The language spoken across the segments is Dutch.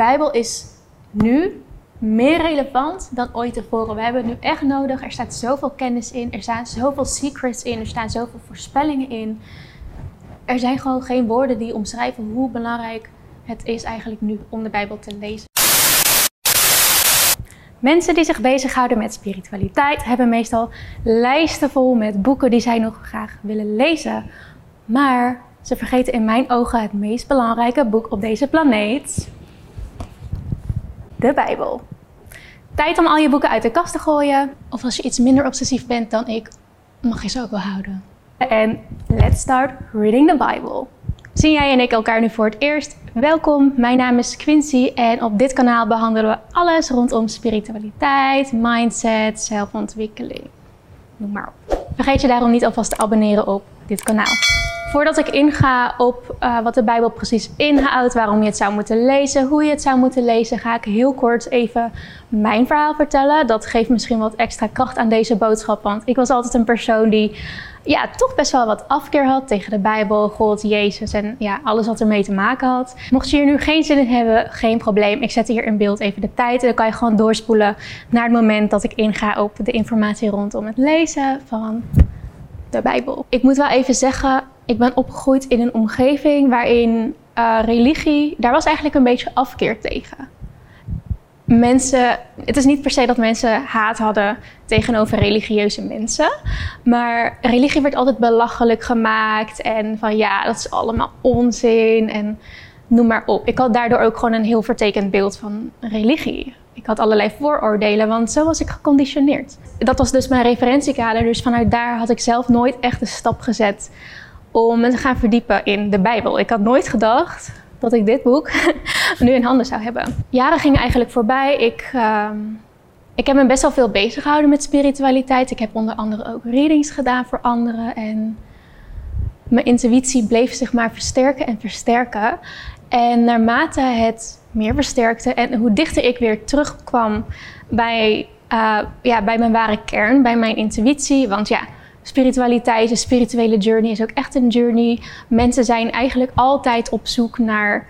Bijbel is nu meer relevant dan ooit tevoren. We hebben het nu echt nodig. Er staat zoveel kennis in, er staan zoveel secrets in, er staan zoveel voorspellingen in. Er zijn gewoon geen woorden die omschrijven hoe belangrijk het is eigenlijk nu om de Bijbel te lezen. Mensen die zich bezighouden met spiritualiteit hebben meestal lijsten vol met boeken die zij nog graag willen lezen. Maar ze vergeten in mijn ogen het meest belangrijke boek op deze planeet: de Bijbel. Tijd om al je boeken uit de kast te gooien. Of als je iets minder obsessief bent dan ik, mag je ze ook wel houden. En let's start reading the Bible. Zien jij en ik elkaar nu voor het eerst? Welkom, mijn naam is Quincy en op dit kanaal behandelen we alles rondom spiritualiteit, mindset, zelfontwikkeling. Noem maar op. Vergeet je daarom niet alvast te abonneren op dit kanaal. Voordat ik inga op uh, wat de Bijbel precies inhoudt, waarom je het zou moeten lezen, hoe je het zou moeten lezen, ga ik heel kort even mijn verhaal vertellen. Dat geeft misschien wat extra kracht aan deze boodschap, want ik was altijd een persoon die ja, toch best wel wat afkeer had tegen de Bijbel, God, Jezus en ja, alles wat ermee te maken had. Mocht je hier nu geen zin in hebben, geen probleem. Ik zet hier in beeld even de tijd en dan kan je gewoon doorspoelen naar het moment dat ik inga op de informatie rondom het lezen van de Bijbel. Ik moet wel even zeggen, ik ben opgegroeid in een omgeving waarin uh, religie, daar was eigenlijk een beetje afkeer tegen. Mensen, het is niet per se dat mensen haat hadden tegenover religieuze mensen, maar religie werd altijd belachelijk gemaakt en van ja, dat is allemaal onzin en noem maar op. Ik had daardoor ook gewoon een heel vertekend beeld van religie. Ik had allerlei vooroordelen, want zo was ik geconditioneerd. Dat was dus mijn referentiekader, dus vanuit daar had ik zelf nooit echt een stap gezet om me te gaan verdiepen in de Bijbel. Ik had nooit gedacht dat ik dit boek nu in handen zou hebben. Jaren gingen eigenlijk voorbij. Ik, uh, ik heb me best wel veel bezig gehouden met spiritualiteit. Ik heb onder andere ook readings gedaan voor anderen. En mijn intuïtie bleef zich maar versterken en versterken. En naarmate het meer versterkte en hoe dichter ik weer terugkwam bij, uh, ja, bij mijn ware kern, bij mijn intuïtie. Want ja, spiritualiteit, een spirituele journey is ook echt een journey. Mensen zijn eigenlijk altijd op zoek naar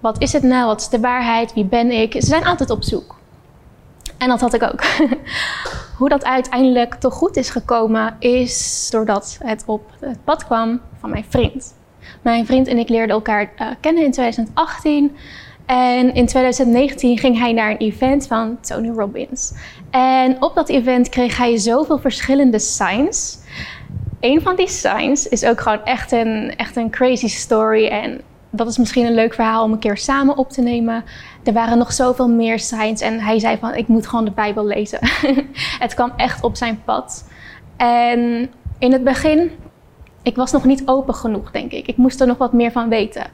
wat is het nou, wat is de waarheid, wie ben ik. Ze zijn altijd op zoek. En dat had ik ook. Hoe dat uiteindelijk toch goed is gekomen, is doordat het op het pad kwam van mijn vriend. Mijn vriend en ik leerden elkaar uh, kennen in 2018. En in 2019 ging hij naar een event van Tony Robbins. En op dat event kreeg hij zoveel verschillende signs. Een van die signs is ook gewoon echt een, echt een crazy story. En dat is misschien een leuk verhaal om een keer samen op te nemen. Er waren nog zoveel meer signs en hij zei van ik moet gewoon de Bijbel lezen. het kwam echt op zijn pad. En in het begin, ik was nog niet open genoeg denk ik. Ik moest er nog wat meer van weten.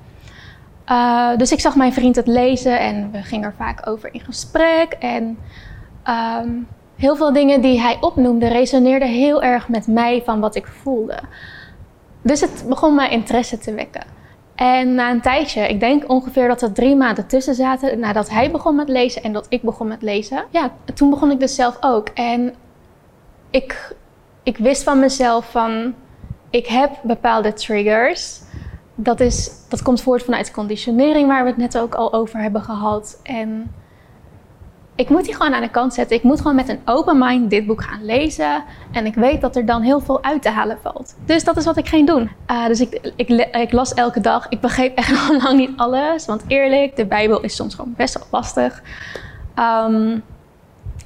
Uh, dus ik zag mijn vriend het lezen en we gingen er vaak over in gesprek. En um, heel veel dingen die hij opnoemde resoneerden heel erg met mij van wat ik voelde. Dus het begon mijn interesse te wekken. En na een tijdje, ik denk ongeveer dat er drie maanden tussen zaten nadat hij begon met lezen en dat ik begon met lezen. Ja, toen begon ik dus zelf ook. En ik, ik wist van mezelf van, ik heb bepaalde triggers dat, is, dat komt voort vanuit conditionering, waar we het net ook al over hebben gehad. En ik moet die gewoon aan de kant zetten. Ik moet gewoon met een open mind dit boek gaan lezen. En ik weet dat er dan heel veel uit te halen valt. Dus dat is wat ik ging doen. Uh, dus ik, ik, las elke dag. Ik begreep echt nog lang niet alles. Want eerlijk, de Bijbel is soms gewoon best wel lastig. Um,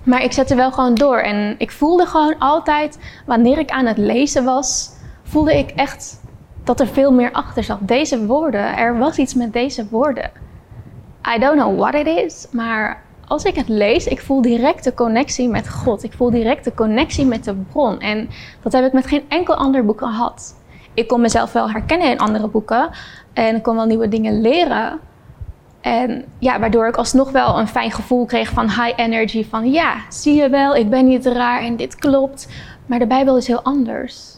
maar ik zette wel gewoon door. En ik voelde gewoon altijd, wanneer ik aan het lezen was, voelde ik echt dat er veel meer achter zat. Deze woorden, er was iets met deze woorden. I don't know what it is, maar als ik het lees, ik voel direct de connectie met God. Ik voel direct de connectie met de bron. En dat heb ik met geen enkel ander boek gehad. Ik kon mezelf wel herkennen in andere boeken en ik kon wel nieuwe dingen leren. En ja, waardoor ik alsnog wel een fijn gevoel kreeg van high energy. Van ja, zie je wel, ik ben niet raar en dit klopt. Maar de Bijbel is heel anders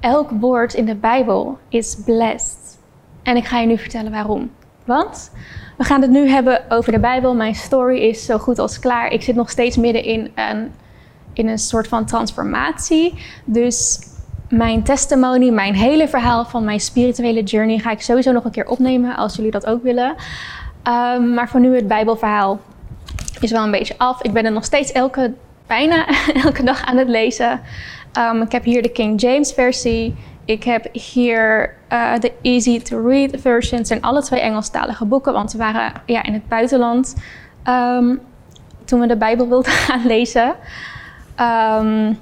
elk woord in de Bijbel is blessed. En ik ga je nu vertellen waarom. Want we gaan het nu hebben over de Bijbel. Mijn story is zo goed als klaar. Ik zit nog steeds midden in een, in een soort van transformatie. Dus mijn testimony, mijn hele verhaal van mijn spirituele journey ga ik sowieso nog een keer opnemen als jullie dat ook willen. Ehm, maar voor nu het Bijbelverhaal is wel een beetje af. Ik ben er nog steeds elke, bijna elke dag aan het lezen. Um, ik heb hier de King James versie. Ik heb hier uh, de Easy to Read version. Het zijn alle twee Engelstalige boeken, want we waren ja, in het buitenland um, toen we de Bijbel wilden gaan lezen. Um,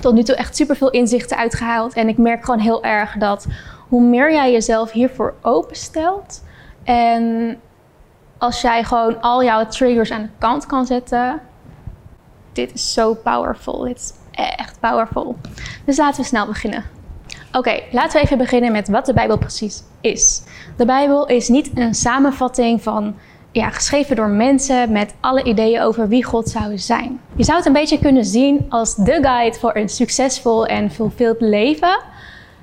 tot nu toe echt super veel inzichten uitgehaald. En ik merk gewoon heel erg dat hoe meer jij jezelf hiervoor openstelt en als jij gewoon al jouw triggers aan de kant kan zetten, dit is zo powerful. Dit is echt powerful. Dus laten we snel beginnen. Oké, laten we even beginnen met wat de Bijbel precies is. De Bijbel is niet een samenvatting van ja, geschreven door mensen met alle ideeën over wie God zou zijn. Je zou het een beetje kunnen zien als de guide voor een succesvol en fulfilled leven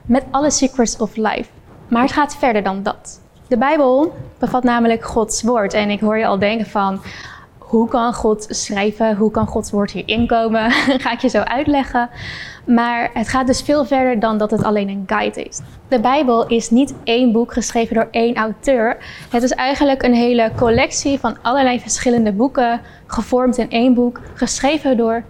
met alle secrets of life. Maar het gaat verder dan dat. De Bijbel bevat namelijk Gods woord en ik hoor je al denken van hoe kan God schrijven? Hoe kan Gods woord hier inkomen? Ga ik je zo uitleggen. Maar het gaat dus veel verder dan dat het alleen een guide is. De Bijbel is niet één boek geschreven door één auteur. Het is eigenlijk een hele collectie van allerlei verschillende boeken, gevormd in één boek, geschreven door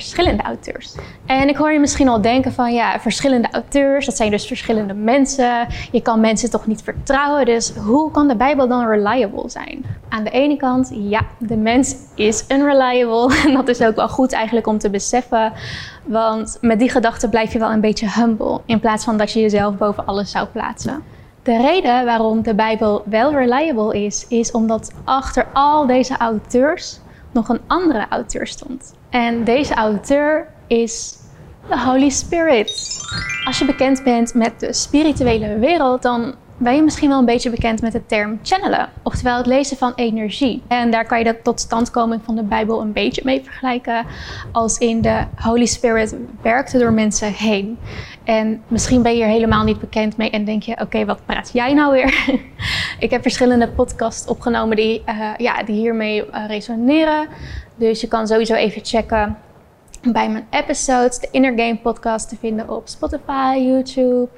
verschillende auteurs. En ik hoor je misschien al denken van ja, verschillende auteurs, dat zijn dus verschillende mensen. Je kan mensen toch niet vertrouwen, dus hoe kan de Bijbel dan reliable zijn? Aan de ene kant, ja, de mens is unreliable. En dat is ook wel goed eigenlijk om te beseffen. Want met die gedachte blijf je wel een beetje humble, in plaats van dat je jezelf boven alles zou plaatsen. De reden waarom de Bijbel wel reliable is, is omdat achter al deze auteurs nog een andere auteur stond. En deze auteur is de Holy Spirit. Als je bekend bent met de spirituele wereld, dan ben je misschien wel een beetje bekend met de term channelen, oftewel het lezen van energie. En daar kan je de totstandkoming van de Bijbel een beetje mee vergelijken, als in de Holy Spirit werkte door mensen heen. En misschien ben je hier helemaal niet bekend mee en denk je: oké, wat praat jij nou weer? ik heb verschillende podcasts opgenomen die, uh, ja, die hiermee uh, resoneren. Dus je kan sowieso even checken bij mijn episodes, de Inner Game podcast te vinden op Spotify, YouTube,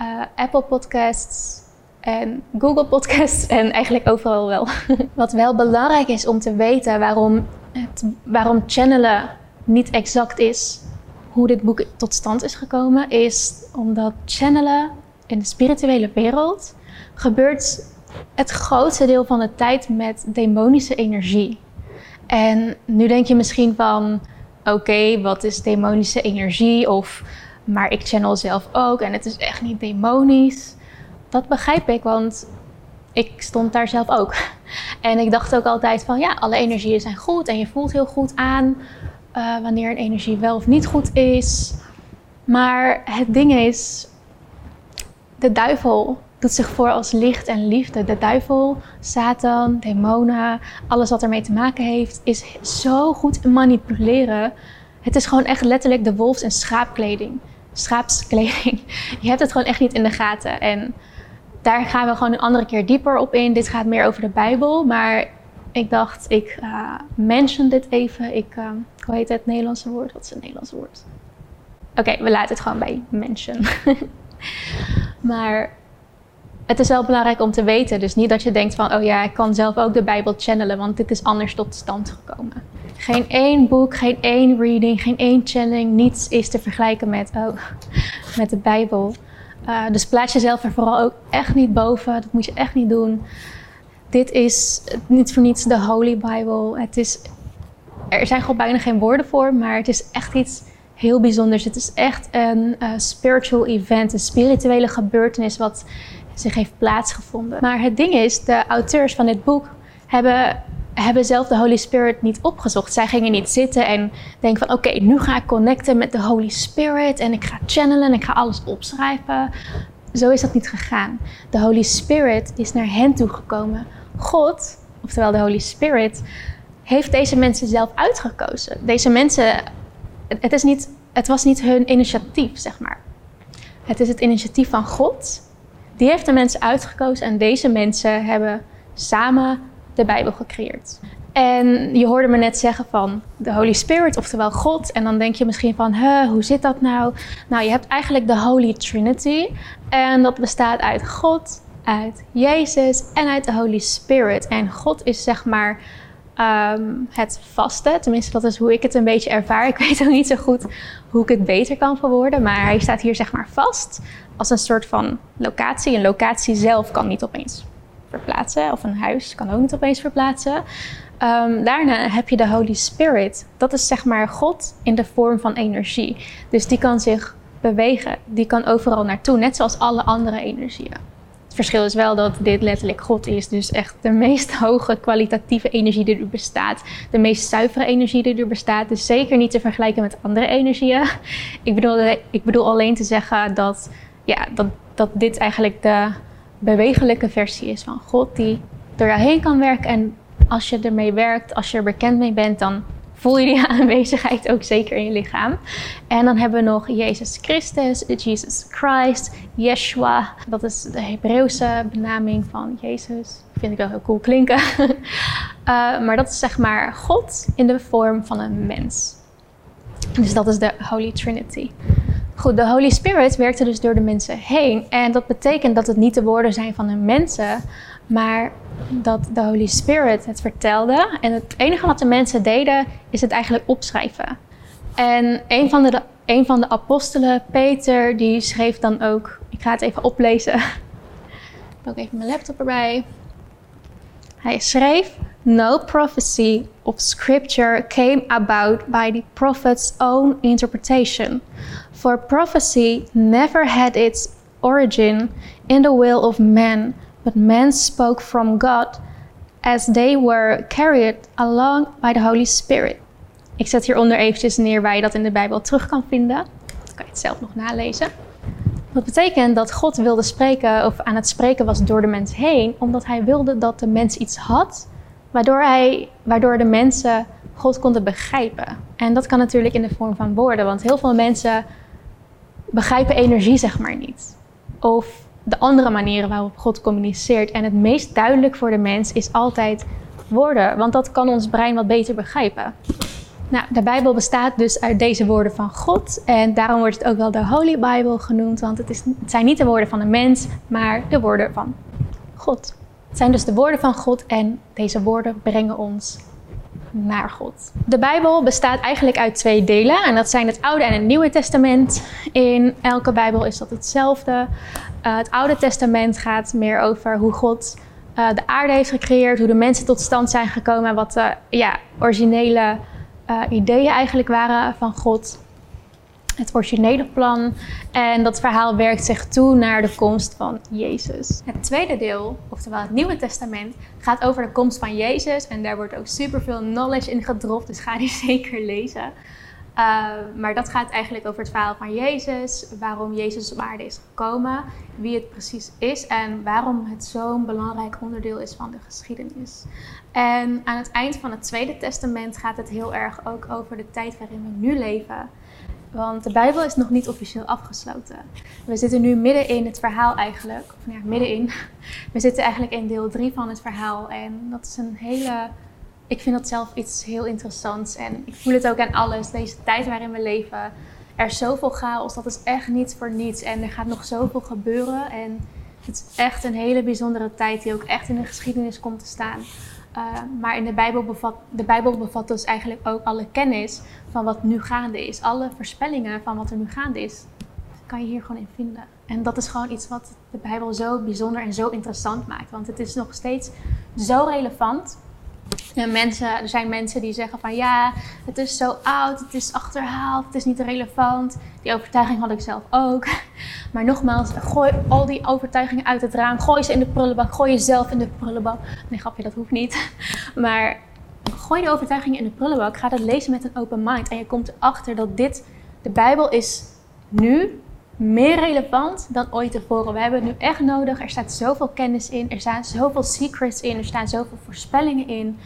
uh, Apple Podcasts en Google Podcasts en eigenlijk overal wel. Wat wel belangrijk is om te weten waarom, het, waarom channelen niet exact is hoe dit boek tot stand is gekomen, is omdat channelen in de spirituele wereld gebeurt het grootste deel van de tijd met demonische energie. En nu denk je misschien van, oké, wat is demonische energie? Of, maar ik channel zelf ook en het is echt niet demonisch. Dat begrijp ik, want ik stond daar zelf ook. En ik dacht ook altijd van, ja, alle energieën zijn goed en je voelt heel goed aan uh, wanneer een energie wel of niet goed is. Maar het ding is, de duivel doet zich voor als licht en liefde. De duivel, Satan, demonen, alles wat ermee te maken heeft, is zo goed manipuleren. Het is gewoon echt letterlijk de wolfs- en schaapkleding. Schaapskleding. Je hebt het gewoon echt niet in de gaten. En daar gaan we gewoon een andere keer dieper op in. Dit gaat meer over de Bijbel. Maar ik dacht, ik uh, mention dit even. Ik, uh, hoe heet het Nederlandse woord? Wat is het Nederlandse woord? Oké, we laten het gewoon bij mention. maar het is wel belangrijk om te weten. Dus niet dat je denkt van, oh ja, ik kan zelf ook de Bijbel channelen, want dit is anders tot stand gekomen. Geen één boek, geen één reading, geen één channeling, niets is te vergelijken met, oh, met de Bijbel. Uh, dus plaats jezelf er vooral ook echt niet boven. Dat moet je echt niet doen. Dit is niet voor niets de Holy Bible. Het is, er zijn gewoon bijna geen woorden voor, maar het is echt iets heel bijzonders. Het is echt een uh, spiritual event, een spirituele gebeurtenis wat zich heeft plaatsgevonden. Maar het ding is, de auteurs van dit boek hebben, hebben zelf de Holy Spirit niet opgezocht. Zij gingen niet zitten en denken van oké, nu ga ik connecten met de Holy Spirit en ik ga channelen en ik ga alles opschrijven. Zo is dat niet gegaan. De Holy Spirit is naar hen toegekomen. God, oftewel de Holy Spirit, heeft deze mensen zelf uitgekozen. Deze mensen, het, is niet, het was niet hun initiatief, zeg maar. Het is het initiatief van God die heeft de mensen uitgekozen en deze mensen hebben samen de Bijbel gecreëerd. En je hoorde me net zeggen van de Holy Spirit, oftewel God. En dan denk je misschien van, huh, hoe zit dat nou? Nou, je hebt eigenlijk de Holy Trinity. En dat bestaat uit God, uit Jezus en uit de Holy Spirit. En God is zeg maar ehm, het vaste. Tenminste, dat is hoe ik het een beetje ervaar. Ik weet ook niet zo goed hoe ik het beter kan verwoorden. Maar hij staat hier zeg maar vast als een soort van locatie. Een locatie zelf kan niet opeens verplaatsen. Of een huis kan ook niet opeens verplaatsen. Ehm, daarna heb je de Holy Spirit. Dat is zeg maar God in de vorm van energie. Dus die kan zich bewegen. Die kan overal naartoe, net zoals alle andere energieën. Verschil is wel dat dit letterlijk God is. Dus echt de meest hoge kwalitatieve energie die er bestaat. De meest zuivere energie die er bestaat. Dus zeker niet te vergelijken met andere energieën. Ik bedoel, ik bedoel alleen te zeggen dat, ja, dat, dat dit eigenlijk de bewegelijke versie is van God. Die door jou heen kan werken en als je ermee werkt, als je er bekend mee bent, dan voel je die aanwezigheid ook zeker in je lichaam. En dan hebben we nog Jezus Christus, Jesus Christ, Yeshua. Dat is de Hebreeuwse benaming van Jezus. Vind ik wel heel cool klinken. Uh, maar dat is zeg maar God in de vorm van een mens. Dus dat is de Holy Trinity. Goed, de Holy Spirit werkte dus door de mensen heen. En dat betekent dat het niet de woorden zijn van de mensen, maar dat de Holy Spirit het vertelde. En het enige wat de mensen deden, is het eigenlijk opschrijven. En een van de, een van de apostelen, Peter, die schreef dan ook... Ik ga het even oplezen. Ik ook even mijn laptop erbij. Hij schreef... No prophecy of scripture came about by the prophet's own interpretation. For prophecy never had its origin in the will of man but men spoke from God as they were carried along by the Holy Spirit. Ik zet hieronder eventjes neer waar je dat in de Bijbel terug kan vinden. Dat kan je het zelf nog nalezen. Dat betekent dat God wilde spreken of aan het spreken was door de mens heen, omdat hij wilde dat de mens iets had, waardoor, hij, waardoor de mensen God konden begrijpen. En dat kan natuurlijk in de vorm van woorden, want heel veel mensen begrijpen energie zeg maar niet. Of de andere manieren waarop God communiceert. En het meest duidelijk voor de mens is altijd woorden, want dat kan ons brein wat beter begrijpen. Nou, de Bijbel bestaat dus uit deze woorden van God. En daarom wordt het ook wel de Holy Bible genoemd, want het, is, het zijn niet de woorden van een mens, maar de woorden van God. Het zijn dus de woorden van God en deze woorden brengen ons naar God. De Bijbel bestaat eigenlijk uit twee delen en dat zijn het Oude en het Nieuwe Testament. In elke Bijbel is dat hetzelfde. Uh, het Oude Testament gaat meer over hoe God uh, de aarde heeft gecreëerd, hoe de mensen tot stand zijn gekomen en wat de ja, originele uh, ideeën eigenlijk waren van God het originele plan. En dat verhaal werkt zich toe naar de komst van Jezus. Het tweede deel, oftewel het Nieuwe Testament, gaat over de komst van Jezus. En daar wordt ook superveel knowledge in gedropt, dus ga die zeker lezen. Uh, maar dat gaat eigenlijk over het verhaal van Jezus, waarom Jezus op aarde is gekomen, wie het precies is en waarom het zo'n belangrijk onderdeel is van de geschiedenis. En aan het eind van het Tweede Testament gaat het heel erg ook over de tijd waarin we nu leven. Want de Bijbel is nog niet officieel afgesloten. We zitten nu midden in het verhaal eigenlijk. Of nou ja, middenin. We zitten eigenlijk in deel 3 van het verhaal. En dat is een hele. Ik vind dat zelf iets heel interessants. En ik voel het ook aan alles. Deze tijd waarin we leven. Er is zoveel chaos. Dat is echt niet voor niets. En er gaat nog zoveel gebeuren. En het is echt een hele bijzondere tijd die ook echt in de geschiedenis komt te staan. Uh, maar in de Bijbel, bevat, de Bijbel bevat dus eigenlijk ook alle kennis van wat nu gaande is. Alle voorspellingen van wat er nu gaande is, kan je hier gewoon in vinden. En dat is gewoon iets wat de Bijbel zo bijzonder en zo interessant maakt. Want het is nog steeds zo relevant en mensen, er zijn mensen die zeggen van ja, het is zo oud, het is achterhaald, het is niet relevant. Die overtuiging had ik zelf ook. Maar nogmaals, gooi al die overtuigingen uit het raam. Gooi ze in de prullenbak, gooi jezelf in de prullenbak. Nee, grapje, dat hoeft niet. Maar gooi de overtuigingen in de prullenbak. Ga dat lezen met een open mind. En je komt erachter dat dit, de Bijbel is nu meer relevant dan ooit tevoren. We hebben het nu echt nodig. Er staat zoveel kennis in. Er staan zoveel secrets in. Er staan zoveel voorspellingen in.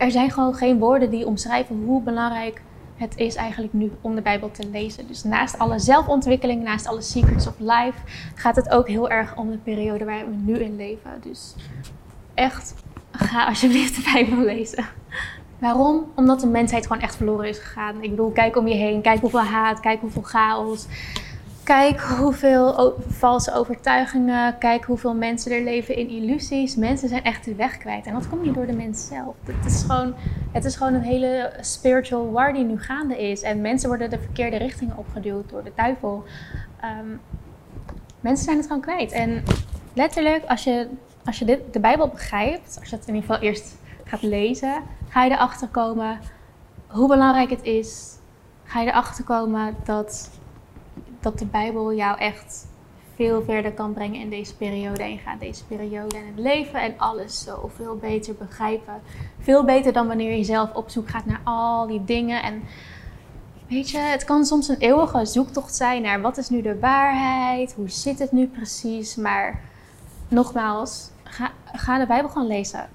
Er zijn gewoon geen woorden die omschrijven hoe belangrijk het is eigenlijk nu om de Bijbel te lezen. Dus naast alle zelfontwikkeling, naast alle secrets of life, gaat het ook heel erg om de periode waar we nu in leven. Dus echt, ga alsjeblieft de Bijbel lezen. Waarom? Omdat de mensheid gewoon echt verloren is gegaan. Ik bedoel, kijk om je heen, kijk hoeveel haat, kijk hoeveel chaos. Kijk hoeveel valse overtuigingen, kijk hoeveel mensen er leven in illusies. Mensen zijn echt de weg kwijt. En dat komt niet door de mens zelf. Het is gewoon, het is gewoon een hele spiritual war die nu gaande is. En mensen worden de verkeerde richtingen opgeduwd door de duivel. Ehm, mensen zijn het gewoon kwijt. En letterlijk, als je, als je dit, de Bijbel begrijpt, als je het in ieder geval eerst gaat lezen, ga je erachter komen hoe belangrijk het is. Ga je erachter komen dat dat de Bijbel jou echt veel verder kan brengen in deze periode. En gaat deze periode en het leven en alles zoveel beter begrijpen. Veel beter dan wanneer je zelf op zoek gaat naar al die dingen. En weet je, het kan soms een eeuwige zoektocht zijn naar wat is nu de waarheid? Hoe zit het nu precies? Maar nogmaals, ga, ga de Bijbel gewoon lezen.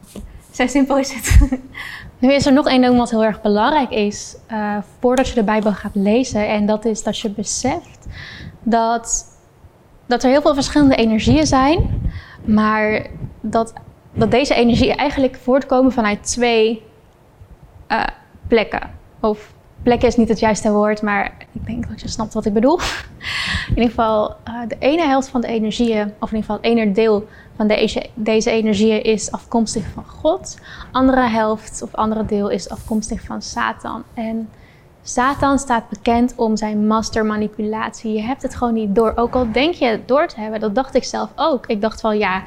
Zo simpel is het. nu is er nog één ding wat heel erg belangrijk is uh, voordat je de Bijbel gaat lezen. En dat is dat je beseft dat, dat er heel veel verschillende energieën zijn. Maar dat, dat deze energieën eigenlijk voortkomen vanuit twee uh, plekken. Of plekken is niet het juiste woord, maar ik denk dat je snapt wat ik bedoel. In ieder geval, uh, de ene helft van de energieën, of in ieder geval het ene deel van deze, deze energieën is afkomstig van God. Andere helft of andere deel is afkomstig van Satan. En Satan staat bekend om zijn mastermanipulatie. Je hebt het gewoon niet door. Ook al denk je het door te hebben, dat dacht ik zelf ook. Ik dacht van ja,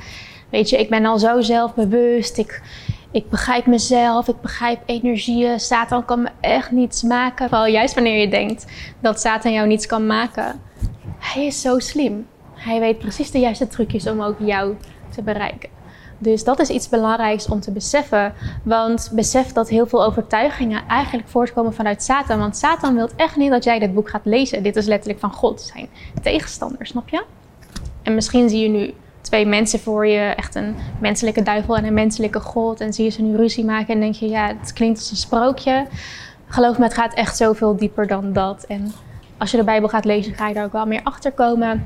weet je, ik ben al zo zelfbewust. Ik, ik begrijp mezelf, ik begrijp energieën. Satan kan me echt niets maken. Vooral juist wanneer je denkt dat Satan jou niets kan maken. Hij is zo slim. Hij weet precies de juiste trucjes om ook jou te bereiken. Dus dat is iets belangrijks om te beseffen. Want besef dat heel veel overtuigingen eigenlijk voortkomen vanuit Satan. Want Satan wil echt niet dat jij dit boek gaat lezen. Dit is letterlijk van God, zijn tegenstander, snap je? En misschien zie je nu twee mensen voor je, echt een menselijke duivel en een menselijke God. En zie je ze nu ruzie maken en denk je, ja, het klinkt als een sprookje. Geloof me, het gaat echt zoveel dieper dan dat. En als je de Bijbel gaat lezen, ga je daar ook wel meer achter komen.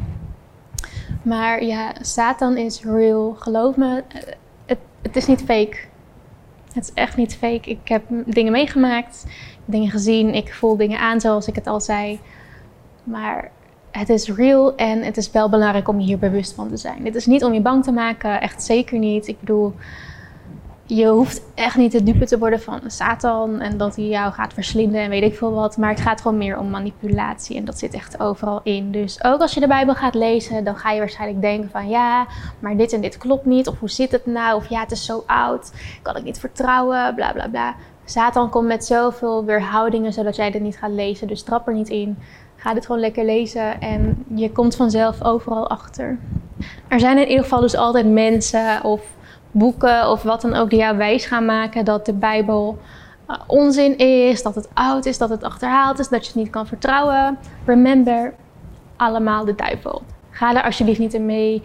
Maar ja, Satan is real. Geloof me, het, het is niet fake. Het is echt niet fake. Ik heb dingen meegemaakt, dingen gezien, ik voel dingen aan zoals ik het al zei. Maar het is real en het is wel belangrijk om je hier bewust van te zijn. Dit is niet om je bang te maken, echt zeker niet. Ik bedoel, je hoeft echt niet de dupe te worden van Satan en dat hij jou gaat verslinden en weet ik veel wat. Maar het gaat gewoon meer om manipulatie en dat zit echt overal in. Dus ook als je de Bijbel gaat lezen, dan ga je waarschijnlijk denken van ja, maar dit en dit klopt niet. Of hoe zit het nou? Of ja, het is zo oud. Kan ik niet vertrouwen? Bla bla bla. Satan komt met zoveel weerhoudingen zodat jij dit niet gaat lezen. Dus trap er niet in. Ga dit gewoon lekker lezen en je komt vanzelf overal achter. Er zijn in ieder geval dus altijd mensen of boeken of wat dan ook die jou wijs gaan maken dat de Bijbel uh, onzin is, dat het oud is, dat het achterhaald is, dat je het niet kan vertrouwen. Remember, allemaal de duivel. Ga er alsjeblieft niet in mee.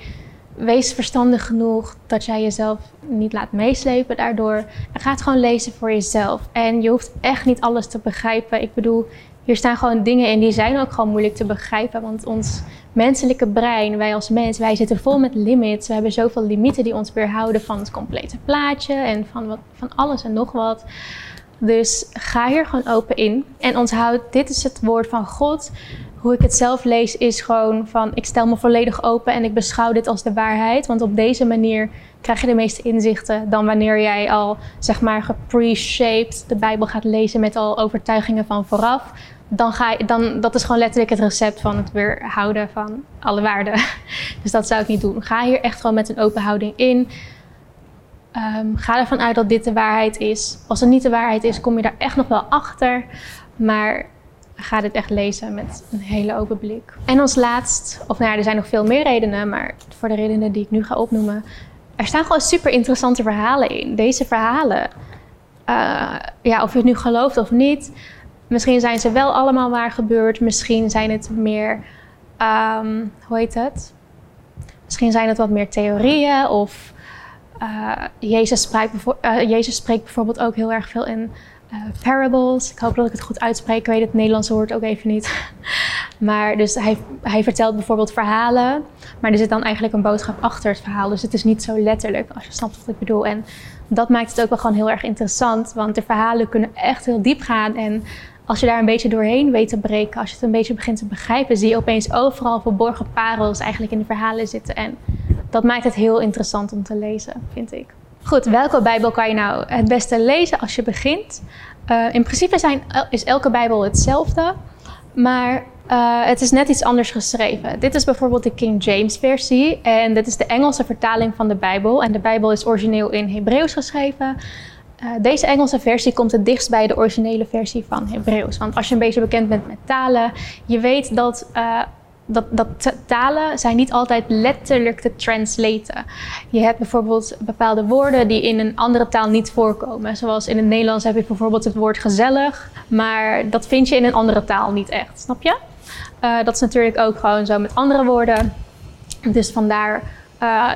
Wees verstandig genoeg dat jij jezelf niet laat meeslepen daardoor. En ga het gewoon lezen voor jezelf. En je hoeft echt niet alles te begrijpen. Ik bedoel, hier staan gewoon dingen in die zijn ook gewoon moeilijk te begrijpen. Want ons menselijke brein, wij als mens, wij zitten vol met limits. We hebben zoveel limieten die ons weerhouden van het complete plaatje en van, wat, van alles en nog wat. Dus ga hier gewoon open in. En onthoud, dit is het woord van God. Hoe ik het zelf lees is gewoon van ik stel me volledig open en ik beschouw dit als de waarheid. Want op deze manier krijg je de meeste inzichten dan wanneer jij al zeg maar gepre-shaped de Bijbel gaat lezen met al overtuigingen van vooraf dan ga je, dan, dat is gewoon letterlijk het recept van het weerhouden van alle waarden. Dus dat zou ik niet doen. Ga hier echt gewoon met een open houding in. Um, ga ervan uit dat dit de waarheid is. Als het niet de waarheid is, kom je daar echt nog wel achter. Maar ga dit echt lezen met een hele open blik. En als laatst, of nou ja, er zijn nog veel meer redenen, maar voor de redenen die ik nu ga opnoemen, er staan gewoon super interessante verhalen in. Deze verhalen, uh, ja, of je het nu gelooft of niet, Misschien zijn ze wel allemaal waar gebeurd. Misschien zijn het meer, um, hoe heet het? Misschien zijn het wat meer theorieën. Of uh, Jezus, spreekt Jezus bijvoorbeeld ook heel erg veel in uh, parables. Ik hoop dat ik het goed uitspreek. Ik weet het Nederlandse woord ook even niet. maar dus hij, hij vertelt bijvoorbeeld verhalen. Maar er zit dan eigenlijk een boodschap achter het verhaal. Dus het is niet zo letterlijk, als je snapt wat ik bedoel. En dat maakt het ook wel gewoon heel erg interessant. Want de verhalen kunnen echt heel diep gaan. En als je daar een beetje doorheen weet te breken, als je het een beetje begint te begrijpen, zie je opeens overal verborgen parels eigenlijk in de verhalen zitten. En dat maakt het heel interessant om te lezen, vind ik. Goed, welke Bijbel kan je nou het beste lezen als je begint? Uh, in principe zijn, is elke Bijbel hetzelfde, maar uh, het is net iets anders geschreven. Dit is bijvoorbeeld de King James versie en dit is de Engelse vertaling van de Bijbel. En de Bijbel is origineel in Hebreeuws geschreven. Uh, deze Engelse versie komt het dichtst bij de originele versie van Hebreeuws. Want als je een beetje bekend bent met talen, je weet dat uh, dat, dat talen zijn niet altijd letterlijk te translaten. Je hebt bijvoorbeeld bepaalde woorden die in een andere taal niet voorkomen. Zoals in het Nederlands heb je bijvoorbeeld het woord gezellig, maar dat vind je in een andere taal niet echt, snap je? Uh, dat is natuurlijk ook gewoon zo met andere woorden. Dus vandaar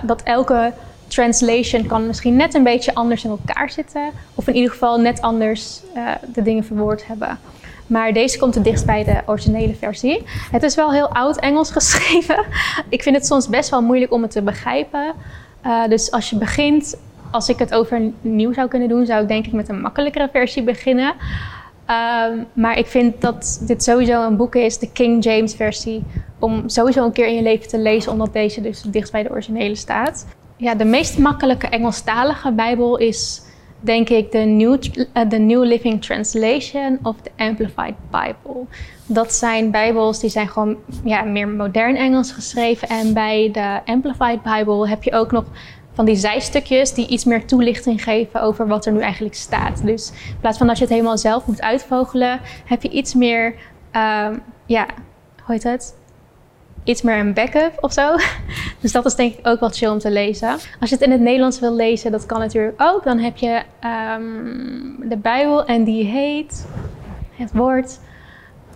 dat elke translation kan misschien net een beetje anders in elkaar zitten. Of in ieder geval net anders uh, de dingen verwoord hebben. Maar deze komt het dichtst bij de originele versie. Het is wel heel oud Engels geschreven. Ik vind het soms best wel moeilijk om het te begrijpen. Uh, dus als je begint, als ik het overnieuw zou kunnen doen, zou ik denk ik met een makkelijkere versie beginnen. Um, maar ik vind dat dit sowieso een boek is, de King James versie, om sowieso een keer in je leven te lezen, omdat deze dus dichtst bij de originele staat. Ja, de meest makkelijke Engelstalige Bijbel is denk ik de New, uh, New Living Translation of de Amplified Bible. Dat zijn Bijbels die zijn gewoon ja, meer modern Engels geschreven. En bij de Amplified Bible heb je ook nog van die zijstukjes die iets meer toelichting geven over wat er nu eigenlijk staat. Dus in plaats van dat je het helemaal zelf moet uitvogelen, heb je iets meer, um, ja, hoe heet het? Iets meer een backup of zo. Dus dat is denk ik ook wat chill om te lezen. Als je het in het Nederlands wil lezen, dat kan natuurlijk ook. Dan heb je um, de Bijbel en die heet het woord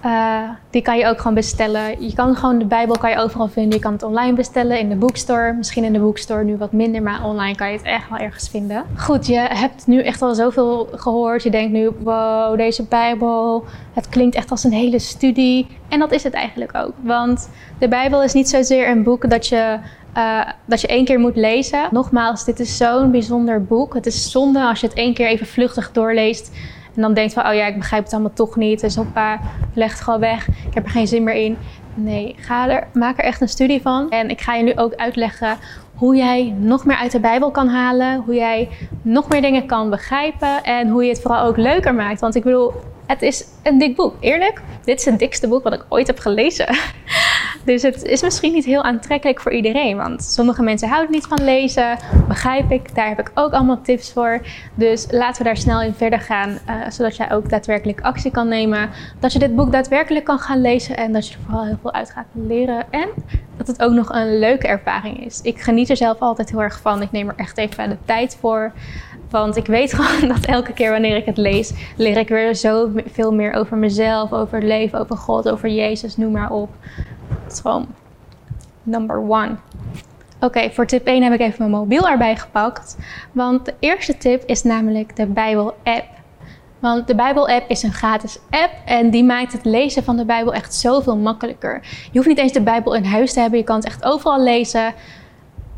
uh, die kan je ook gewoon bestellen. Je kan gewoon de Bijbel kan je overal vinden. Je kan het online bestellen in de boekstore. Misschien in de boekstore nu wat minder, maar online kan je het echt wel ergens vinden. Goed, je hebt nu echt al zoveel gehoord. Je denkt nu, wow, deze Bijbel, het klinkt echt als een hele studie. En dat is het eigenlijk ook. Want de Bijbel is niet zozeer een boek dat je uh, dat je één keer moet lezen. Nogmaals, dit is zo'n bijzonder boek. Het is zonde als je het één keer even vluchtig doorleest en dan denkt van, oh ja, ik begrijp het allemaal toch niet. Dus hoppa, leg het gewoon weg. Ik heb er geen zin meer in. Nee, ga er, maak er echt een studie van. En ik ga je nu ook uitleggen hoe jij nog meer uit de Bijbel kan halen. Hoe jij nog meer dingen kan begrijpen. En hoe je het vooral ook leuker maakt. Want ik bedoel, het is een dik boek. Eerlijk, dit is het dikste boek wat ik ooit heb gelezen. Dus het is misschien niet heel aantrekkelijk voor iedereen. Want sommige mensen houden niet van lezen. Begrijp ik. Daar heb ik ook allemaal tips voor. Dus laten we daar snel in verder gaan. Uh, zodat jij ook daadwerkelijk actie kan nemen. Dat je dit boek daadwerkelijk kan gaan lezen. En dat je er vooral heel veel uit gaat leren. En dat het ook nog een leuke ervaring is. Ik geniet er zelf altijd heel erg van. Ik neem er echt even de tijd voor. Want ik weet gewoon dat elke keer wanneer ik het lees, leer ik weer zoveel meer over mezelf, over het leven, over God, over Jezus, noem maar op. Het is gewoon number one. Oké, voor tip 1 heb ik even mijn mobiel erbij gepakt. Want de eerste tip is namelijk de Bijbel-app. Want de Bijbel-app is een gratis app en die maakt het lezen van de Bijbel echt zoveel makkelijker. Je hoeft niet eens de Bijbel in huis te hebben, je kan het echt overal lezen.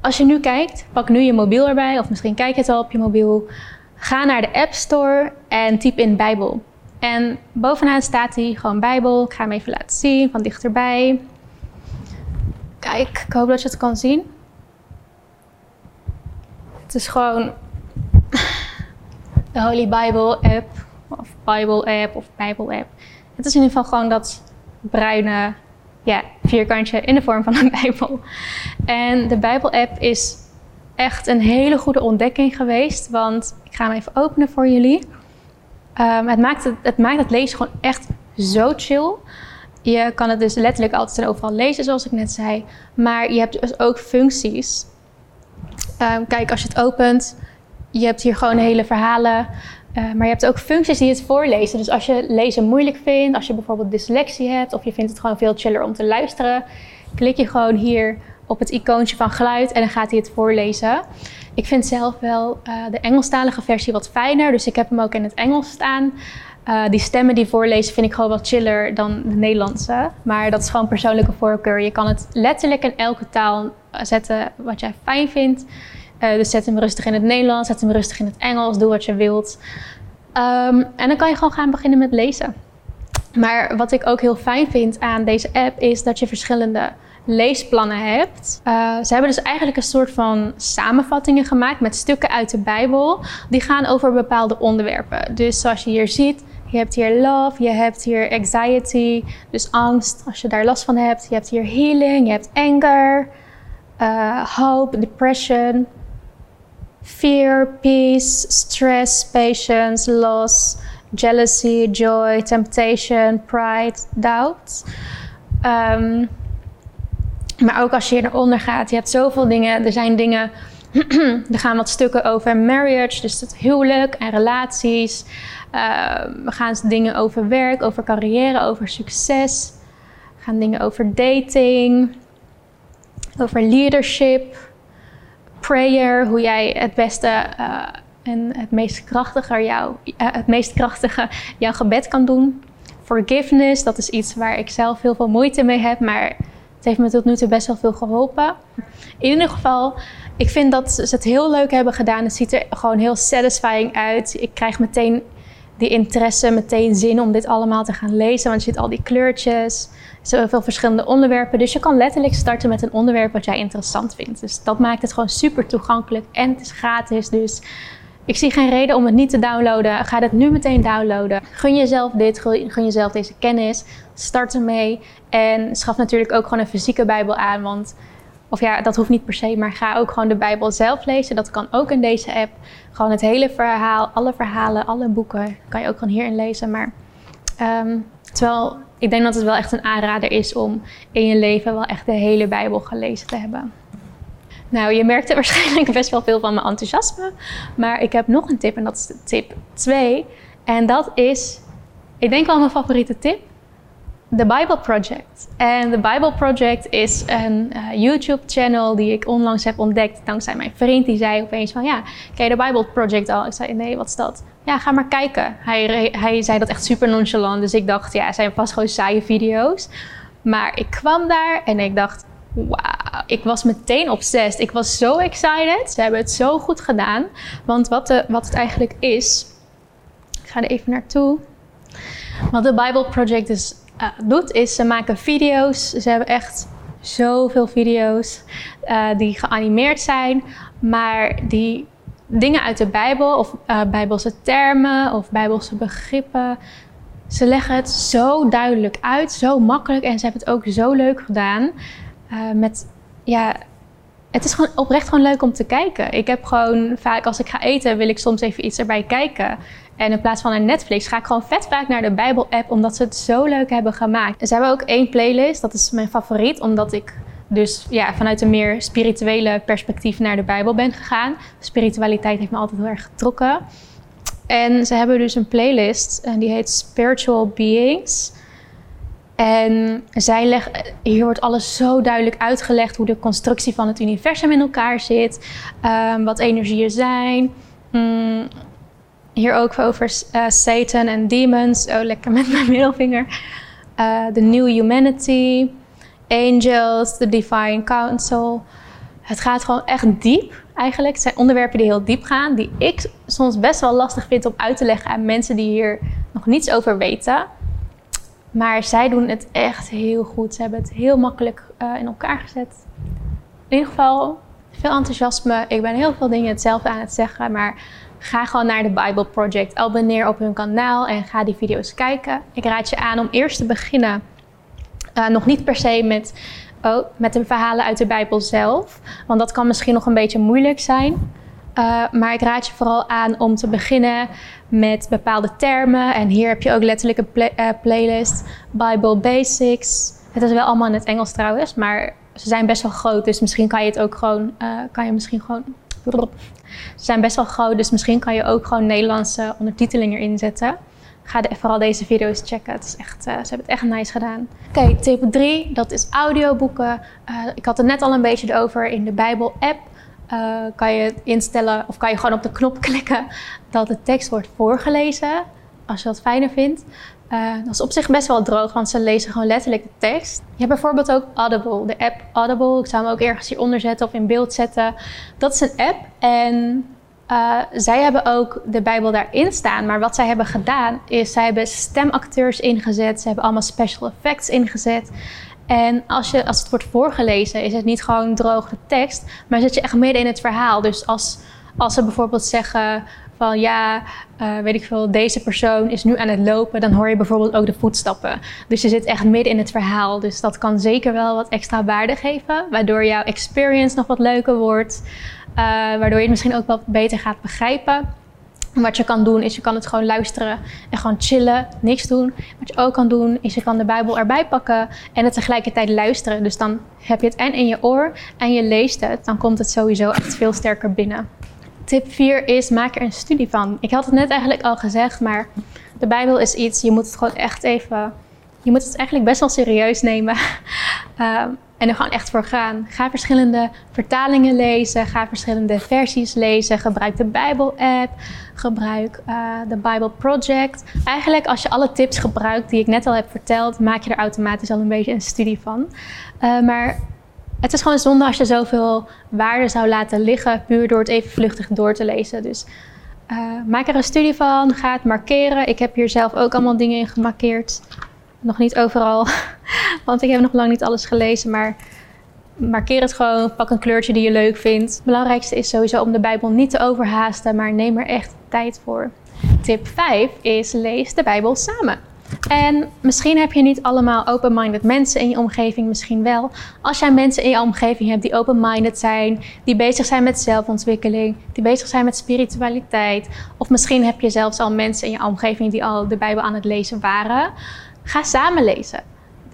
Als je nu kijkt, pak nu je mobiel erbij, of misschien kijk je het al op je mobiel. Ga naar de App Store en typ in Bijbel. En bovenaan staat hij gewoon Bijbel. Ik ga hem even laten zien van dichterbij. Kijk, ik hoop dat je het kan zien. Het is gewoon de Holy Bible app, of Bible app, of Bible app. Het is in ieder geval gewoon dat bruine ja, vierkantje in de vorm van een Bijbel. En de Bijbel-app is echt een hele goede ontdekking geweest, want ik ga hem even openen voor jullie. Um, het, maakt het, maakt het lezen gewoon echt zo chill. Je kan het dus letterlijk altijd en overal lezen, zoals ik net zei. Maar je hebt dus ook functies. Um, kijk, als je het opent, je hebt hier gewoon hele verhalen. Uh, maar je hebt ook functies die het voorlezen. Dus als je lezen moeilijk vindt, als je bijvoorbeeld dyslexie hebt of je vindt het gewoon veel chiller om te luisteren, klik je gewoon hier op het icoontje van geluid en dan gaat hij het voorlezen. Ik vind zelf wel uh, de Engelstalige versie wat fijner, dus ik heb hem ook in het Engels staan. Uh, die stemmen die voorlezen vind ik gewoon wat chiller dan de Nederlandse. Maar dat is gewoon persoonlijke voorkeur. Je kan het letterlijk in elke taal zetten wat jij fijn vindt. Uh, dus zet hem rustig in het Nederlands, zet hem rustig in het Engels, doe wat je wilt. Um, en dan kan je gewoon gaan beginnen met lezen. Maar wat ik ook heel fijn vind aan deze app is dat je verschillende leesplannen hebt. Uh, ze hebben dus eigenlijk een soort van samenvattingen gemaakt met stukken uit de Bijbel. Die gaan over bepaalde onderwerpen. Dus zoals je hier ziet, je hebt hier love, je hebt hier anxiety, dus angst als je daar last van hebt. Je hebt hier healing, je hebt anger, uh, hope, depression, fear, peace, stress, patience, loss, jealousy, joy, temptation, pride, doubt. Um, maar ook als je eronder gaat, je hebt zoveel dingen. Er zijn dingen, er gaan wat stukken over marriage, dus het huwelijk en relaties. We gaan dingen over werk, over carrière, over succes. We gaan dingen over dating, over leadership, prayer, hoe jij het beste uh, en het meest krachtige, jou, uh, het meest krachtige jouw gebed kan doen. Forgiveness, dat is iets waar ik zelf heel veel moeite mee heb, maar het heeft me tot nu toe best wel veel geholpen. In ieder geval, ik vind dat ze het heel leuk hebben gedaan. Het ziet er gewoon heel satisfying uit. Ik krijg meteen die interesse, meteen zin om dit allemaal te gaan lezen. Want je ziet al die kleurtjes, zoveel verschillende onderwerpen. Dus je kan letterlijk starten met een onderwerp wat jij interessant vindt. Dus dat maakt het gewoon super toegankelijk en het is gratis. Dus ik zie geen reden om het niet te downloaden. Ga het nu meteen downloaden. Gun jezelf dit, gun jezelf deze kennis. Start ermee. En schaf natuurlijk ook gewoon een fysieke Bijbel aan. Want, of ja, dat hoeft niet per se, maar ga ook gewoon de Bijbel zelf lezen. Dat kan ook in deze app. Gewoon het hele verhaal, alle verhalen, alle boeken kan je ook gewoon hierin lezen. Maar um, terwijl ik denk dat het wel echt een aanrader is om in je leven wel echt de hele Bijbel gelezen te hebben. Nou, je merkte waarschijnlijk best wel veel van mijn enthousiasme. Maar ik heb nog een tip en dat is tip 2. En dat is, ik denk wel mijn favoriete tip. The Bible Project. En The Bible Project is een uh, YouTube-channel die ik onlangs heb ontdekt dankzij mijn vriend. Die zei opeens van, ja, ken je The Bible Project al? Ik zei, nee, wat is dat? Ja, ga maar kijken. Hij, hij zei dat echt super nonchalant, dus ik dacht, ja, zijn vast gewoon saaie video's. Maar ik kwam daar en ik dacht, wauw, ik was meteen obsessed. Ik was zo excited. Ze hebben het zo goed gedaan. Want wat, de, wat het eigenlijk is, ik ga er even naartoe. Wat de Bible Project dus doet, is ze maken video's. Ze hebben echt zoveel video's uh, die geanimeerd zijn, maar die dingen uit de Bijbel of uh, Bijbelse termen of Bijbelse begrippen. Ze leggen het zo duidelijk uit, zo makkelijk en ze hebben het ook zo leuk gedaan. met ja, het is gewoon oprecht gewoon leuk om te kijken. Ik heb gewoon vaak als ik ga eten, wil ik soms even iets erbij kijken. En in plaats van naar Netflix ga ik gewoon vet vaak naar de Bijbel-app, omdat ze het zo leuk hebben gemaakt. ze hebben ook één playlist, dat is mijn favoriet, omdat ik dus ja, vanuit een meer spirituele perspectief naar de Bijbel ben gegaan. Spiritualiteit heeft me altijd heel erg getrokken. En ze hebben dus een playlist en die heet Spiritual Beings. En zij leggen, hier wordt alles zo duidelijk uitgelegd hoe de constructie van het universum in elkaar zit, um, wat energieën zijn. Mm, hier ook over uh, Satan en demons. Oh, lekker met mijn middelvinger. Uh, the New Humanity, Angels, The Divine Council. Het gaat gewoon echt diep eigenlijk. Het zijn onderwerpen die heel diep gaan, die ik soms best wel lastig vind om uit te leggen aan mensen die hier nog niets over weten. Maar zij doen het echt heel goed. Ze hebben het heel makkelijk uh, in elkaar gezet. In ieder geval, veel enthousiasme. Ik ben heel veel dingen hetzelfde aan het zeggen, maar Ga gewoon naar de Bible Project. Abonneer op hun kanaal en ga die video's kijken. Ik raad je aan om eerst te beginnen. Uh, nog niet per se met, oh, met de verhalen uit de Bijbel zelf. Want dat kan misschien nog een beetje moeilijk zijn. Uh, maar ik raad je vooral aan om te beginnen met bepaalde termen. En hier heb je ook letterlijk een uh, playlist. Bible Basics. Het is wel allemaal in het Engels trouwens, maar ze zijn best wel groot. Dus misschien kan je het ook gewoon, kan je misschien gewoon ze zijn best wel groot, dus misschien kan je ook gewoon Nederlandse ondertiteling erin zetten. Ga de, vooral deze video's checken. Het is echt, uh, ze hebben het echt nice gedaan. Oké, tip 3, dat is audioboeken. Uh, ik had het net al een beetje over in de Bijbel-app. Uh, kan je instellen of kan je gewoon op de knop klikken dat de tekst wordt voorgelezen. Als je dat fijner vindt. Dat is op zich best wel droog, want ze lezen gewoon letterlijk de tekst. Je hebt bijvoorbeeld ook Audible, de app Audible. Ik zou hem ook ergens hieronder zetten of in beeld zetten. Dat is een app en Uh, zij hebben ook de Bijbel daarin staan, maar wat zij hebben gedaan is, zij hebben stemacteurs ingezet, ze hebben allemaal special effects ingezet. En als, je, als het wordt voorgelezen, is het niet gewoon droge tekst, maar zit je echt midden in het verhaal. Dus als, als ze bijvoorbeeld zeggen van ja, uh, weet ik veel, deze persoon is nu aan het lopen, dan hoor je bijvoorbeeld ook de voetstappen. Dus je zit echt midden in het verhaal. Dus dat kan zeker wel wat extra waarde geven, waardoor jouw experience nog wat leuker wordt. Uh, waardoor je het misschien ook wat beter gaat begrijpen. Wat je kan doen is je kan het gewoon luisteren en gewoon chillen, niks doen. Wat je ook kan doen is je kan de Bijbel erbij pakken en het tegelijkertijd luisteren. Dus dan heb je het en in je oor en je leest het. Dan komt het sowieso echt veel sterker binnen. Tip 4 is maak er een studie van. Ik had het net eigenlijk al gezegd, maar de Bijbel is iets, je moet het gewoon echt even, je moet het eigenlijk best wel serieus nemen. um, en er gewoon echt voor gaan. Ga verschillende vertalingen lezen. Ga verschillende versies lezen. Gebruik de Bijbel-app. Gebruik uh, de Bible Project. Eigenlijk als je alle tips gebruikt die ik net al heb verteld, maak je er automatisch al een beetje een studie van. Uh, maar het is gewoon zonde als je zoveel waarde zou laten liggen puur door het even vluchtig door te lezen. Dus uh, maak er een studie van. Ga het markeren. Ik heb hier zelf ook allemaal dingen in gemarkeerd. Nog niet overal, want ik heb nog lang niet alles gelezen. Maar markeer het gewoon. Pak een kleurtje die je leuk vindt. Het belangrijkste is sowieso om de Bijbel niet te overhaasten, maar neem er echt tijd voor. Tip 5 is lees de Bijbel samen. En misschien heb je niet allemaal open-minded mensen in je omgeving, misschien wel. Als jij mensen in je omgeving hebt die open-minded zijn, die bezig zijn met zelfontwikkeling, die bezig zijn met spiritualiteit, of misschien heb je zelfs al mensen in je omgeving die al de Bijbel aan het lezen waren, Ga samen lezen.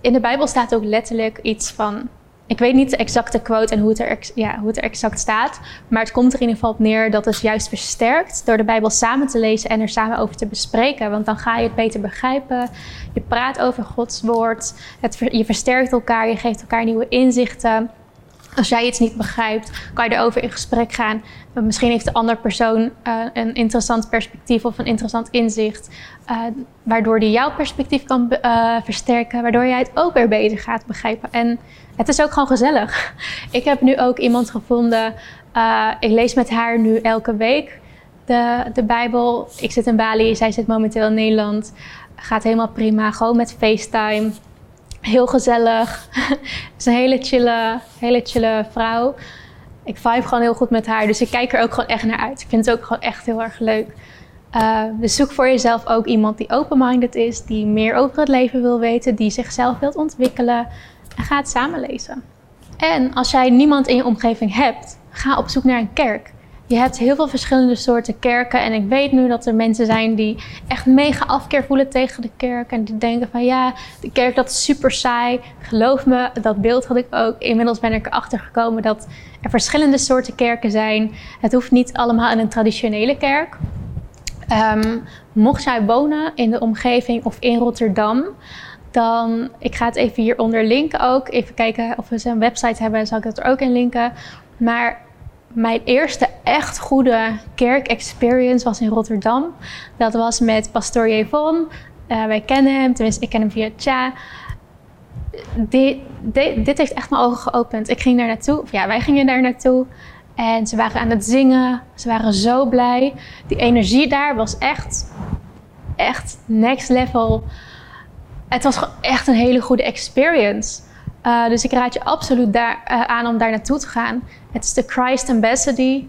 In de Bijbel staat ook letterlijk iets van. Ik weet niet de exacte quote en hoe het, er, ja, hoe het exact staat. Maar het komt er in ieder geval op neer dat het juist versterkt door de Bijbel samen te lezen en er samen over te bespreken. Want dan ga je het beter begrijpen. Je praat over Gods woord. Het, je versterkt elkaar. Je geeft elkaar nieuwe inzichten. Als jij iets niet begrijpt, kan je erover in gesprek gaan. Misschien heeft de andere persoon uh, een interessant perspectief of een interessant inzicht, uh, waardoor die jouw perspectief kan versterken, waardoor jij het ook weer beter gaat begrijpen. En het is ook gewoon gezellig. Ik heb nu ook iemand gevonden, ik lees met haar nu elke week de, de Bijbel. Ik zit in Bali, zij zit momenteel in Nederland. Gaat helemaal prima, gewoon met FaceTime. Heel gezellig. is een hele chille, hele chille vrouw. Ik vibe gewoon heel goed met haar. Dus ik kijk er ook gewoon echt naar uit. Ik vind het ook gewoon echt heel erg leuk. Uh, dus zoek voor jezelf ook iemand die open-minded is, die meer over het leven wil weten, die zichzelf wilt ontwikkelen. En ga het samen lezen. En als jij niemand in je omgeving hebt, ga op zoek naar een kerk. Je hebt heel veel verschillende soorten kerken. En ik weet nu dat er mensen zijn die echt mega afkeer voelen tegen de kerk. En die denken van ja, de kerk dat is super saai. Geloof me, dat beeld had ik ook. Inmiddels ben ik erachter gekomen dat er verschillende soorten kerken zijn. Het hoeft niet allemaal in een traditionele kerk. Um, mocht jij wonen in de omgeving of in Rotterdam, dan, ik ga het even hieronder linken ook. Even kijken of we een website hebben, zal ik dat er ook in linken. Maar mijn eerste echt goede kerk-experience was in Rotterdam. Dat was met Pastoor Jevon. Uh, wij kennen hem, tenminste ik ken hem via Tja. Dit, heeft echt mijn ogen geopend. Ik ging daar naartoe, of ja, wij gingen daar naartoe. En ze waren aan het zingen. Ze waren zo blij. Die energie daar was echt, echt next level. Het was echt een hele goede experience. Uh, dus ik raad je absoluut daar, uh, aan om daar naartoe te gaan. Het is de Christ Ambassador,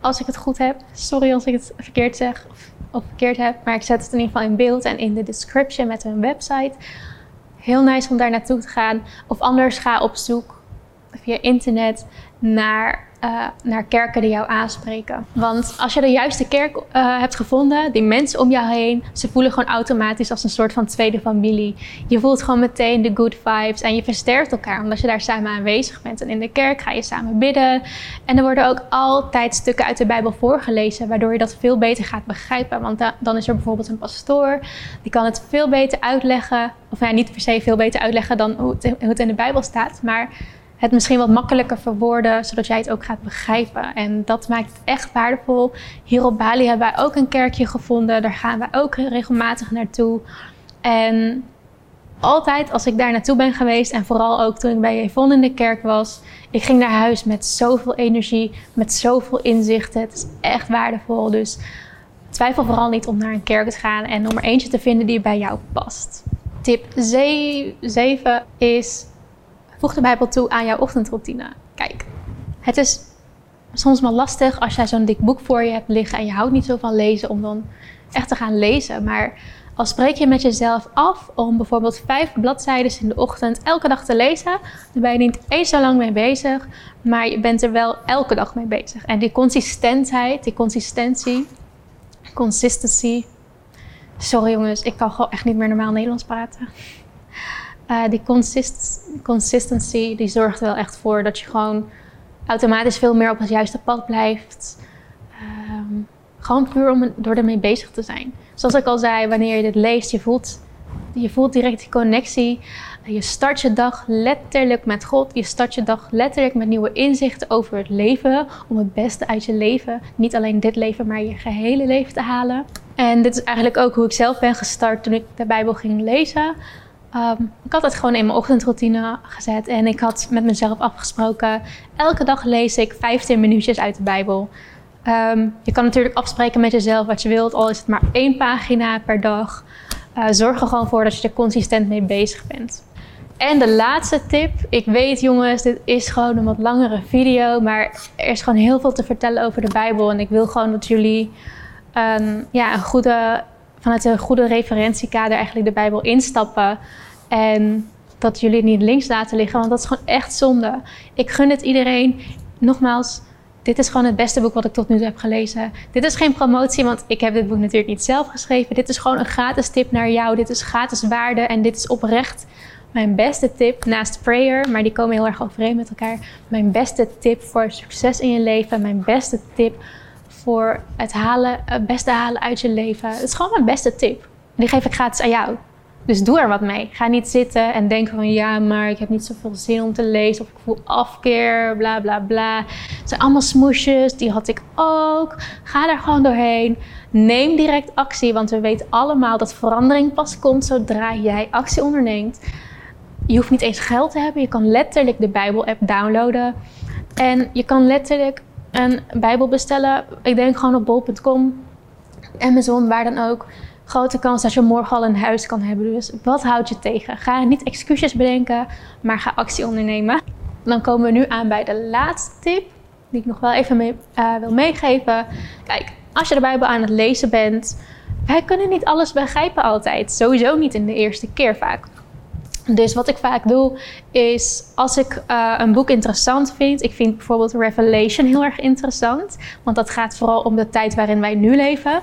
als ik het goed heb. Sorry als ik het verkeerd zeg of, of, verkeerd heb, maar ik zet het in ieder geval in beeld en in de description met hun website. Heel nice om daar naartoe te gaan. Of anders ga op zoek via internet naar uh, naar kerken die jou aanspreken. Want als je de juiste kerk uh, hebt gevonden, die mensen om jou heen, ze voelen gewoon automatisch als een soort van tweede familie. Je voelt gewoon meteen de good vibes en je versterkt elkaar omdat je daar samen aanwezig bent. En in de kerk ga je samen bidden. En er worden ook altijd stukken uit de Bijbel voorgelezen, waardoor je dat veel beter gaat begrijpen. Want da dan is er bijvoorbeeld een pastoor, die kan het veel beter uitleggen. Of ja, niet per se veel beter uitleggen dan hoe het in de Bijbel staat, maar het misschien wat makkelijker verwoorden, zodat jij het ook gaat begrijpen. En dat maakt het echt waardevol. Hier op Bali hebben wij ook een kerkje gevonden. Daar gaan wij ook regelmatig naartoe. En Altijd als ik daar naartoe ben geweest en vooral ook toen ik bij Yvonne in de kerk was, ik ging naar huis met zoveel energie, met zoveel inzichten. Het is echt waardevol. Dus twijfel vooral niet om naar een kerk te gaan en om er eentje te vinden die bij jou past. Tip 7 is: voeg de Bijbel toe aan jouw ochtendroutine. Kijk, het is soms wel lastig als jij zo'n dik boek voor je hebt liggen en je houdt niet zo van lezen om dan echt te gaan lezen. Maar als spreek je met jezelf af om bijvoorbeeld vijf bladzijden in de ochtend elke dag te lezen, dan ben je niet eens zo lang mee bezig, maar je bent er wel elke dag mee bezig. En die consistentheid, die consistentie, consistency. Sorry jongens, ik kan gewoon echt niet meer normaal Nederlands praten. Uh, die consist consistency, die zorgt wel echt voor dat je gewoon automatisch veel meer op het juiste pad blijft. Um, gewoon puur om door ermee bezig te zijn. Zoals ik al zei, wanneer je dit leest, je voelt, je voelt direct die connectie. Je start je dag letterlijk met God. Je start je dag letterlijk met nieuwe inzichten over het leven. Om het beste uit je leven, niet alleen dit leven, maar je gehele leven te halen. En dit is eigenlijk ook hoe ik zelf ben gestart toen ik de Bijbel ging lezen. Um, ik had het gewoon in mijn ochtendroutine gezet en ik had met mezelf afgesproken: elke dag lees ik 15 minuutjes uit de Bijbel. Um, je kan natuurlijk afspreken met jezelf wat je wilt, al is het maar één pagina per dag. Uh, zorg er gewoon voor dat je er consistent mee bezig bent. En de laatste tip. Ik weet jongens, dit is gewoon een wat langere video, maar er is gewoon heel veel te vertellen over de Bijbel. En ik wil gewoon dat jullie um, ja, een goede, vanuit een goede referentiekader eigenlijk de Bijbel instappen. En dat jullie het niet links laten liggen, want dat is gewoon echt zonde. Ik gun het iedereen. Nogmaals, dit is gewoon het beste boek wat ik tot nu toe heb gelezen. Dit is geen promotie, want ik heb dit boek natuurlijk niet zelf geschreven. Dit is gewoon een gratis tip naar jou. Dit is gratis waarde en dit is oprecht mijn beste tip naast prayer, maar die komen heel erg overeen met elkaar. Mijn beste tip voor succes in je leven. Mijn beste tip voor het, halen, het beste halen uit je leven. Het is gewoon mijn beste tip. die geef ik gratis aan jou. Dus doe er wat mee. Ga niet zitten en denken van ja, maar ik heb niet zoveel zin om te lezen. Of ik voel afkeer, bla bla bla. Het zijn allemaal smoesjes, die had ik ook. Ga daar gewoon doorheen. Neem direct actie, want we weten allemaal dat verandering pas komt zodra jij actie onderneemt. Je hoeft niet eens geld te hebben. Je kan letterlijk de Bijbel-app downloaden. En je kan letterlijk een Bijbel bestellen. Ik denk gewoon op bol.com, Amazon, waar dan ook grote kans dat je morgen al een huis kan hebben. Dus wat houdt je tegen? Ga niet excuses bedenken, maar ga actie ondernemen. Dan komen we nu aan bij de laatste tip, die ik nog wel even mee, uh, wil meegeven. Kijk, als je de Bijbel aan het lezen bent, wij kunnen niet alles begrijpen altijd. Sowieso niet in de eerste keer vaak. Dus wat ik vaak doe, is als ik uh, een boek interessant vind. Ik vind bijvoorbeeld Revelation heel erg interessant. Want dat gaat vooral om de tijd waarin wij nu leven.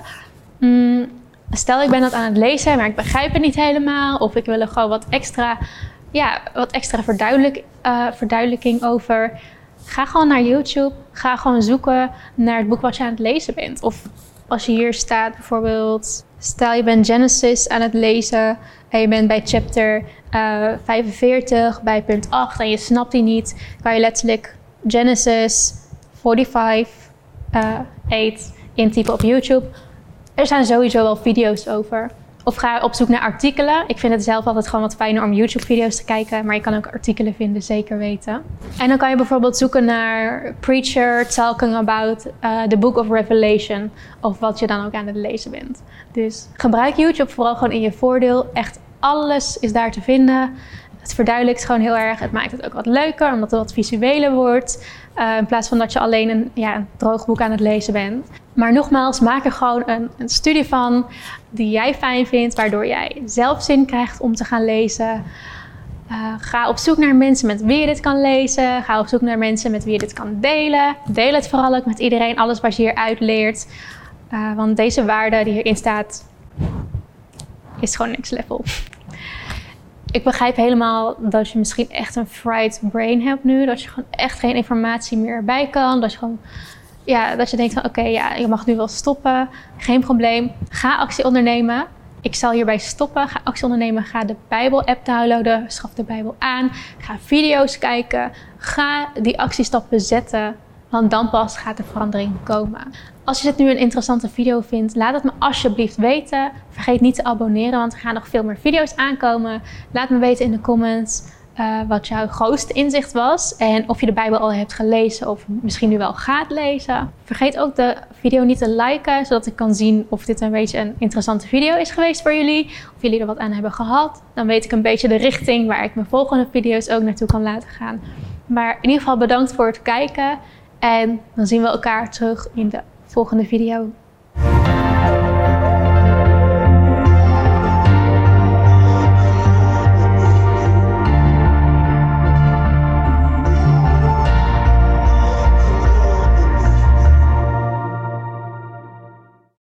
Mm, stel ik ben dat aan het lezen, maar ik begrijp het niet helemaal. Of ik wil er gewoon wat extra, ja, wat extra verduidelijk, uh, verduidelijking over. Ga gewoon naar YouTube. Ga gewoon zoeken naar het boek wat je aan het lezen bent. Of als je hier staat bijvoorbeeld, stel je bent Genesis aan het lezen en je bent bij chapter uh, eh, 45, bij punt 8 en je snapt die niet, kan je letterlijk Genesis 45, uh, 8 intypen op YouTube er zijn sowieso wel video's over. Of ga op zoek naar artikelen. Ik vind het zelf altijd gewoon wat fijner om YouTube-video's te kijken. Maar je kan ook artikelen vinden, zeker weten. En dan kan je bijvoorbeeld zoeken naar Preacher talking about uh, the Book of Revelation. Of wat je dan ook aan het lezen bent. Dus gebruik YouTube vooral gewoon in je voordeel. Echt alles is daar te vinden. Het verduidelijkt gewoon heel erg. Het maakt het ook wat leuker, omdat het wat visueler wordt. Uh, in plaats van dat je alleen een, ja, droog boek aan het lezen bent. Maar nogmaals, maak er gewoon een, een studie van die jij fijn vindt, waardoor jij zelf zin krijgt om te gaan lezen. Uh, ga op zoek naar mensen met wie je dit kan lezen. Ga op zoek naar mensen met wie je dit kan delen. Deel het vooral ook met iedereen, alles wat je hieruit leert. Uh, want deze waarde die hierin staat, is gewoon next level ik begrijp helemaal dat je misschien echt een fried brain hebt nu. Dat je gewoon echt geen informatie meer bij kan. Dat je gewoon, ja, dat je denkt van oké, ja, je mag nu wel stoppen. Geen probleem. Ga actie ondernemen. Ik zal hierbij stoppen. Ga actie ondernemen. Ga de Bijbel-app downloaden. Schaf de Bijbel aan. Ga video's kijken. Ga die actiestappen zetten. Want dan pas gaat de verandering komen. Als je dit nu een interessante video vindt, laat het me alsjeblieft weten. Vergeet niet te abonneren, want er gaan nog veel meer video's aankomen. Laat me weten in de comments uh, wat jouw grootste inzicht was. En of je de Bijbel al hebt gelezen of misschien nu wel gaat lezen. Vergeet ook de video niet te liken, zodat ik kan zien of dit een beetje een interessante video is geweest voor jullie. Of jullie er wat aan hebben gehad. Dan weet ik een beetje de richting waar ik mijn volgende video's ook naartoe kan laten gaan. Maar in ieder geval bedankt voor het kijken. En dan zien we elkaar terug in de volgende video.